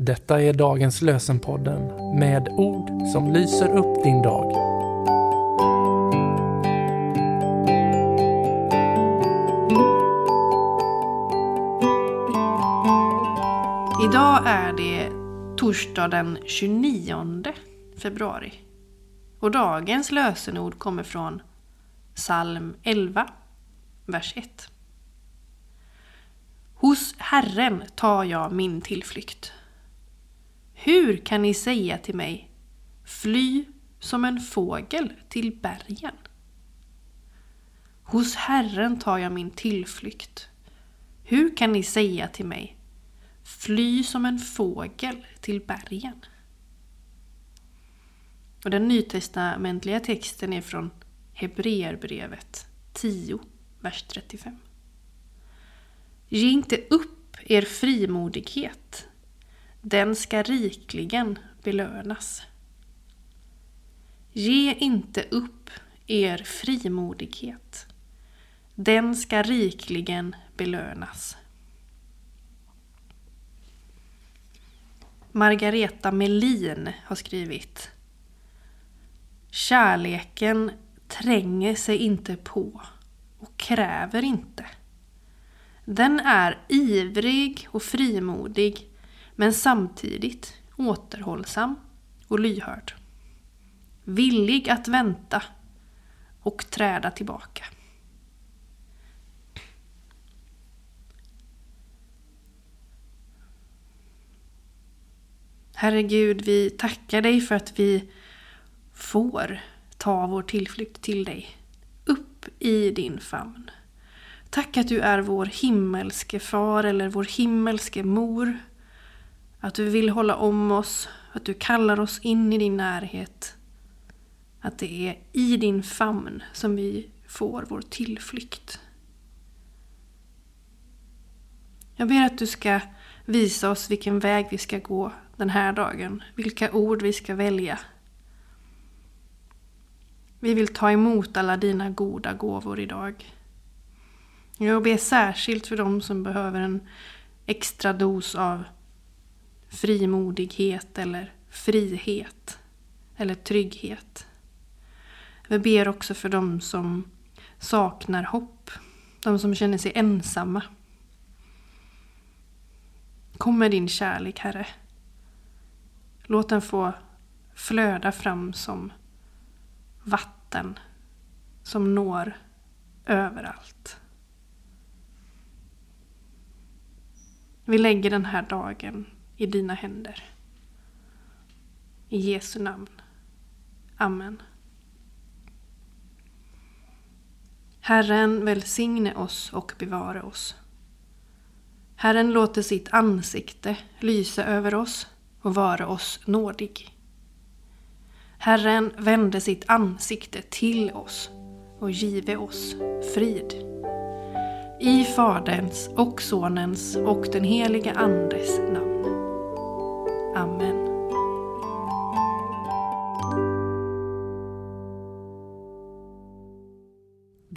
Detta är dagens lösenpodden med ord som lyser upp din dag. Idag är det torsdag den 29 februari. Och dagens lösenord kommer från psalm 11, vers 1. Hos Herren tar jag min tillflykt. Hur kan ni säga till mig, fly som en fågel till bergen? Hos Herren tar jag min tillflykt. Hur kan ni säga till mig, fly som en fågel till bergen? Och den nytestamentliga texten är från Hebreerbrevet 10, vers 35. Ge inte upp er frimodighet. Den ska rikligen belönas. Ge inte upp er frimodighet. Den ska rikligen belönas. Margareta Melin har skrivit Kärleken tränger sig inte på och kräver inte. Den är ivrig och frimodig men samtidigt återhållsam och lyhörd. Villig att vänta och träda tillbaka. Herre Gud, vi tackar dig för att vi får ta vår tillflykt till dig. Upp i din famn. Tack att du är vår himmelske far eller vår himmelske mor. Att du vill hålla om oss, att du kallar oss in i din närhet. Att det är i din famn som vi får vår tillflykt. Jag ber att du ska visa oss vilken väg vi ska gå den här dagen, vilka ord vi ska välja. Vi vill ta emot alla dina goda gåvor idag. Jag ber särskilt för dem som behöver en extra dos av frimodighet eller frihet eller trygghet. Vi ber också för dem som saknar hopp, de som känner sig ensamma. Kom med din kärlek, Herre. Låt den få flöda fram som vatten som når överallt. Vi lägger den här dagen i dina händer. I Jesu namn. Amen. Herren välsigne oss och bevara oss. Herren låter sitt ansikte lysa över oss och vara oss nådig. Herren vände sitt ansikte till oss och give oss frid. I Faderns och Sonens och den helige Andes namn.